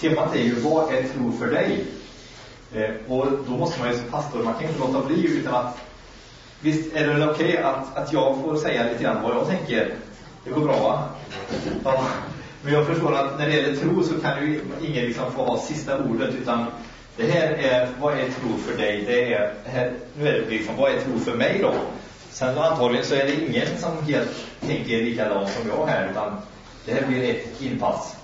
temat är ju vad är tro för dig? Eh, och då måste man ju som pastor, man kan inte låta bli utan att visst är det väl okej okay att, att jag får säga lite grann vad jag tänker. Det går bra va? Ja. Men jag förstår att när det gäller tro så kan ju ingen liksom få ha sista ordet utan det här är, vad är tro för dig? Det är, här, nu är det liksom, vad är tro för mig då? Sen antagligen så är det ingen som helt tänker likadant som jag här utan det här blir ett inpass.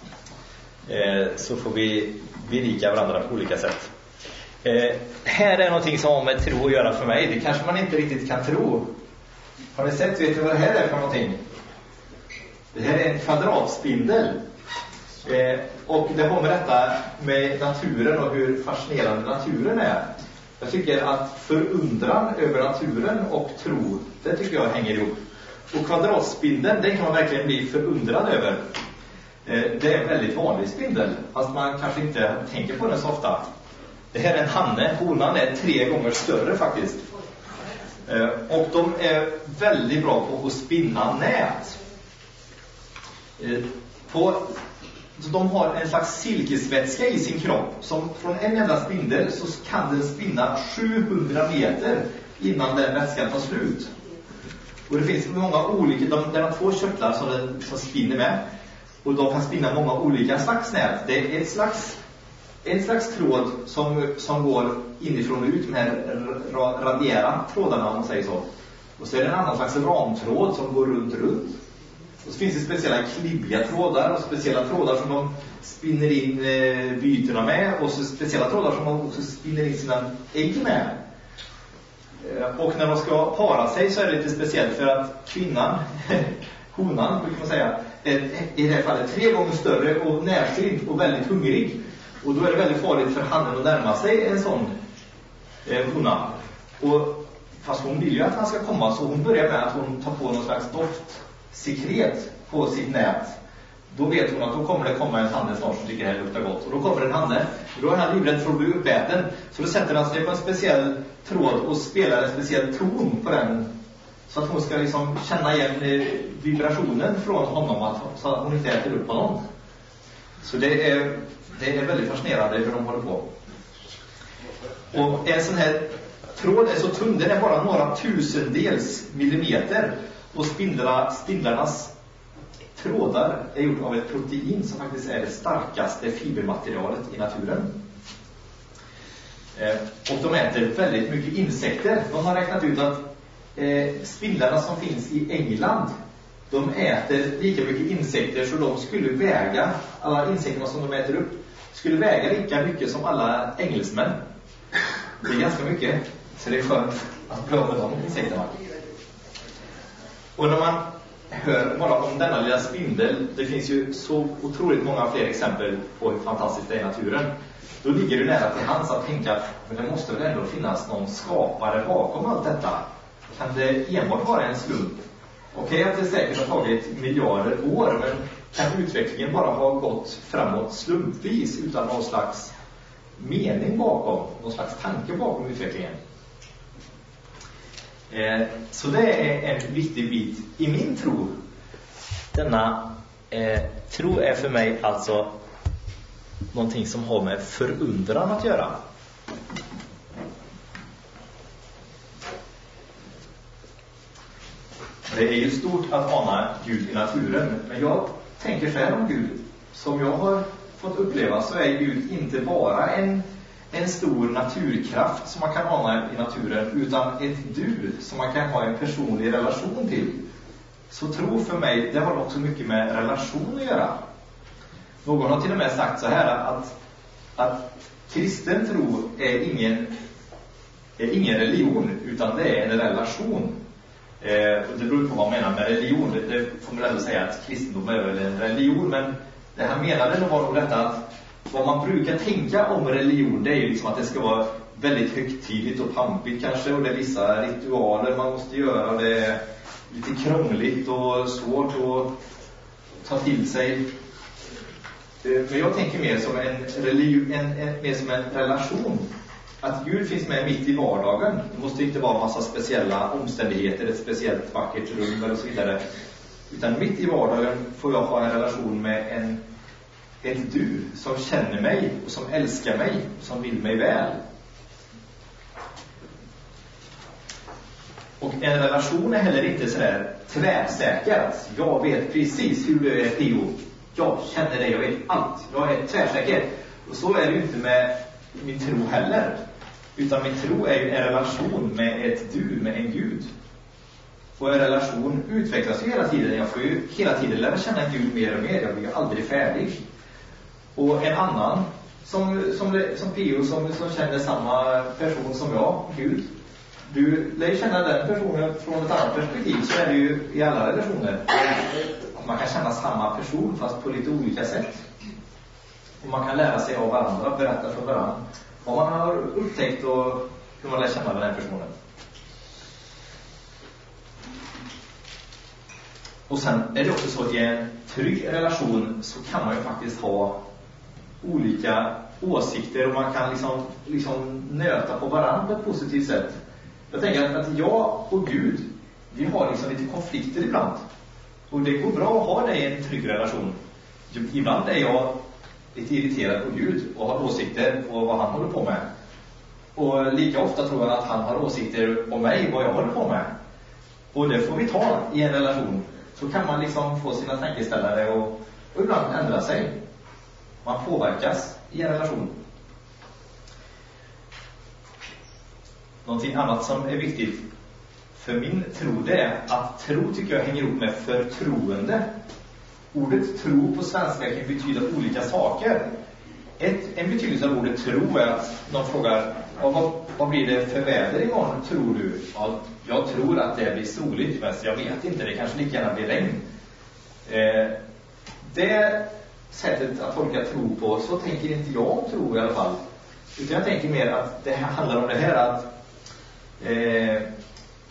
Eh, så får vi berika varandra på olika sätt. Eh, här är någonting som har med tro att göra för mig. Det kanske man inte riktigt kan tro. Har ni sett, vet ni vad det här är för någonting? Det här är en kvadratspindel. Eh, och det har med detta med naturen och hur fascinerande naturen är. Jag tycker att förundran över naturen och tro, det tycker jag hänger ihop. Och kvadratspindeln, den kan man verkligen bli förundrad över. Eh, det är en väldigt vanlig spindel, fast man kanske inte tänker på den så ofta. Det här är en hanne, honan är tre gånger större faktiskt. Eh, och de är väldigt bra på att spinna nät. Eh, på så de har en slags silkesvätska i sin kropp som från en enda spindel så kan den spinna 700 meter innan den vätskan tar slut. Och det finns många olika, de, den har två körtlar som den som spinner med. Och de kan spinna många olika slags nät. Det är ett slags, en slags tråd som, som går inifrån och ut med radiära trådarna om man säger så. Och så är det en annan slags ramtråd som går runt, runt. Och så finns det speciella klibbiga trådar och speciella trådar som de spinner in eh, bytena med och så speciella trådar som de också spinner in sina ägg med. Eh, och när de ska para sig så är det lite speciellt för att kvinnan, honan brukar man säga, i det här fallet tre gånger större och närsynt och väldigt hungrig. Och då är det väldigt farligt för hannen att närma sig en sån eh, hona. Och, fast hon vill ju att han ska komma så hon börjar med att hon tar på någon slags doftsekret på sitt nät, då vet hon att då kommer det komma en hanne snart som tycker det här luktar gott. Och då kommer en hanne, då är han livrädd för att bli uppäten. Så då sätter han sig på en speciell tråd och spelar en speciell ton på den. Så att hon ska liksom känna igen eh, vibrationen från honom, att, så att hon inte äter upp honom. Så det är, det är väldigt fascinerande hur de håller på. Och en sån här tråd är så tunn, den är bara några tusendels millimeter. Och spindlarna, spindlarnas trådar är gjort av ett protein som faktiskt är det starkaste fibermaterialet i naturen. Eh, och de äter väldigt mycket insekter. De har räknat ut att eh, spindlarna som finns i England, de äter lika mycket insekter så de skulle väga, alla insekterna som de äter upp, skulle väga lika mycket som alla engelsmän. Det är ganska mycket. Så det är skönt att bli av med de insekterna. Och när man hör bara om denna lilla spindel, det finns ju så otroligt många fler exempel på hur fantastiskt det är i naturen. Då ligger det nära till hands att tänka, men det måste väl ändå finnas någon skapare bakom allt detta? Kan det enbart vara en slump? Okej okay, att det säkert har tagit miljarder år, men kan utvecklingen bara ha gått framåt slumpvis utan någon slags mening bakom, någon slags tanke bakom utvecklingen? Eh, så det är en viktig bit i min tro. Denna eh, tro är för mig alltså någonting som har med förundran att göra. Det är ju stort att ana Gud i naturen, men jag tänker så här om Gud. Som jag har fått uppleva så är Gud inte bara en en stor naturkraft som man kan ana i naturen, utan ett du som man kan ha en personlig relation till. Så tro för mig, det har också mycket med relation att göra. Någon har till och med sagt så här att, att kristen tro är ingen, är ingen religion, utan det är en relation. Eh, det beror på vad man menar med religion. Det, det får man ändå säga att kristendom är väl en religion, men det han menade var nog detta att vad man brukar tänka om religion, det är ju liksom att det ska vara väldigt högtidligt och pampigt kanske, och det är vissa ritualer man måste göra. Det är lite krångligt och svårt att ta till sig. Eh, men jag tänker mer som en, religion, en, en, mer som en relation. Att Gud finns med mitt i vardagen. Det måste inte vara en massa speciella omständigheter, ett speciellt vackert rum eller så vidare. Utan mitt i vardagen får jag ha en relation med en ett du som känner mig och som älskar mig och som vill mig väl. Och en relation är heller inte sådär tvärsäker. Alltså, jag vet precis hur du är, Theo. Jag känner dig, jag vet allt. Jag är tvärsäker. Och så är det ju inte med min tro heller. Utan min tro är ju en relation med ett du, med en Gud. Och en relation utvecklas ju hela tiden. Jag får ju hela tiden lära känna Gud mer och mer. Jag blir ju aldrig färdig. Och en annan som, som, som Pio som, som känner samma person som jag, Gud. Du lär ju känna den personen från ett annat perspektiv. Så är det ju i alla relationer. Man kan känna samma person fast på lite olika sätt. Och man kan lära sig av varandra, berätta för varandra vad man har upptäckt och hur man lär känna den här personen. Och sen är det också så att i en trygg relation så kan man ju faktiskt ha olika åsikter och man kan liksom, liksom nöta på varandra på ett positivt sätt. Jag tänker att jag och Gud, vi har liksom lite konflikter ibland. Och det går bra att ha det i en trygg relation. Ibland är jag lite irriterad på Gud och har åsikter på vad han håller på med. Och lika ofta tror jag att han har åsikter om mig, vad jag håller på med. Och det får vi ta i en relation. Så kan man liksom få sina tankeställare och, och ibland ändra sig. Man påverkas i en relation. Någonting annat som är viktigt för min tro, det är att tro tycker jag hänger ihop med förtroende. Ordet tro på svenska kan betyda olika saker. Ett, en betydelse av ordet tro är att någon frågar vad, vad blir det för väder imorgon, tror du? Ja, jag tror att det blir soligt, men jag vet inte. Det kanske lika gärna blir regn. Eh, det sättet att tolka tro på, så tänker inte jag om tro i alla fall. Utan jag tänker mer att det handlar om det här att eh,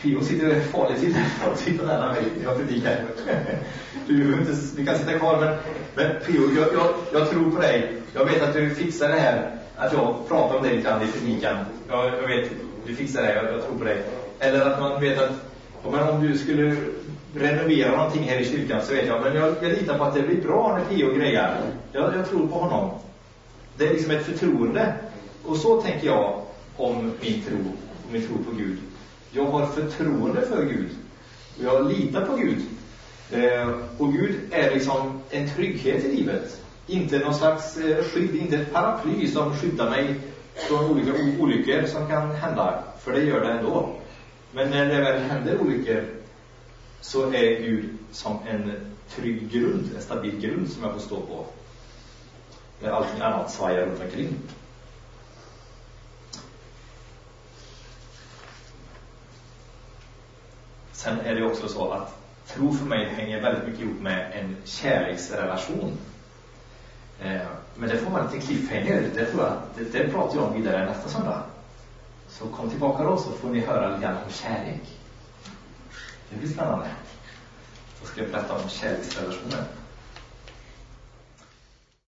Pio sitter farligt till, sitter nära mig när jag predikar. Du, inte, du kan sitta kvar, men, men Pio, jag, jag, jag, tror på dig. Jag vet att du fixar det här, att jag pratar om dig lite grann i predikan. Jag, jag vet, du fixar det, jag, jag tror på dig. Eller att man vet att men om du skulle renovera någonting här i kyrkan så vet jag, men jag, jag litar på att det blir bra när Pio grejar. Jag, jag tror på honom. Det är liksom ett förtroende. Och så tänker jag om min tro, min tro på Gud. Jag har förtroende för Gud. Och jag litar på Gud. Eh, och Gud är liksom en trygghet i livet. Inte någon slags eh, skydd, inte ett paraply som skyddar mig från olika olyckor som kan hända. För det gör det ändå. Men när det väl händer olyckor så är Gud som en trygg grund, en stabil grund som jag får stå på. När allting annat svajar runt omkring. Sen är det också så att tro för mig hänger väldigt mycket ihop med en kärleksrelation. Eh, men det får vara lite cliffhanger. Det, tror jag, det, det pratar jag om vidare nästa söndag. Så kom tillbaka då så får ni höra lite grann om kärlek. Det blir spännande. Då ska jag berätta om kärleksrelationer.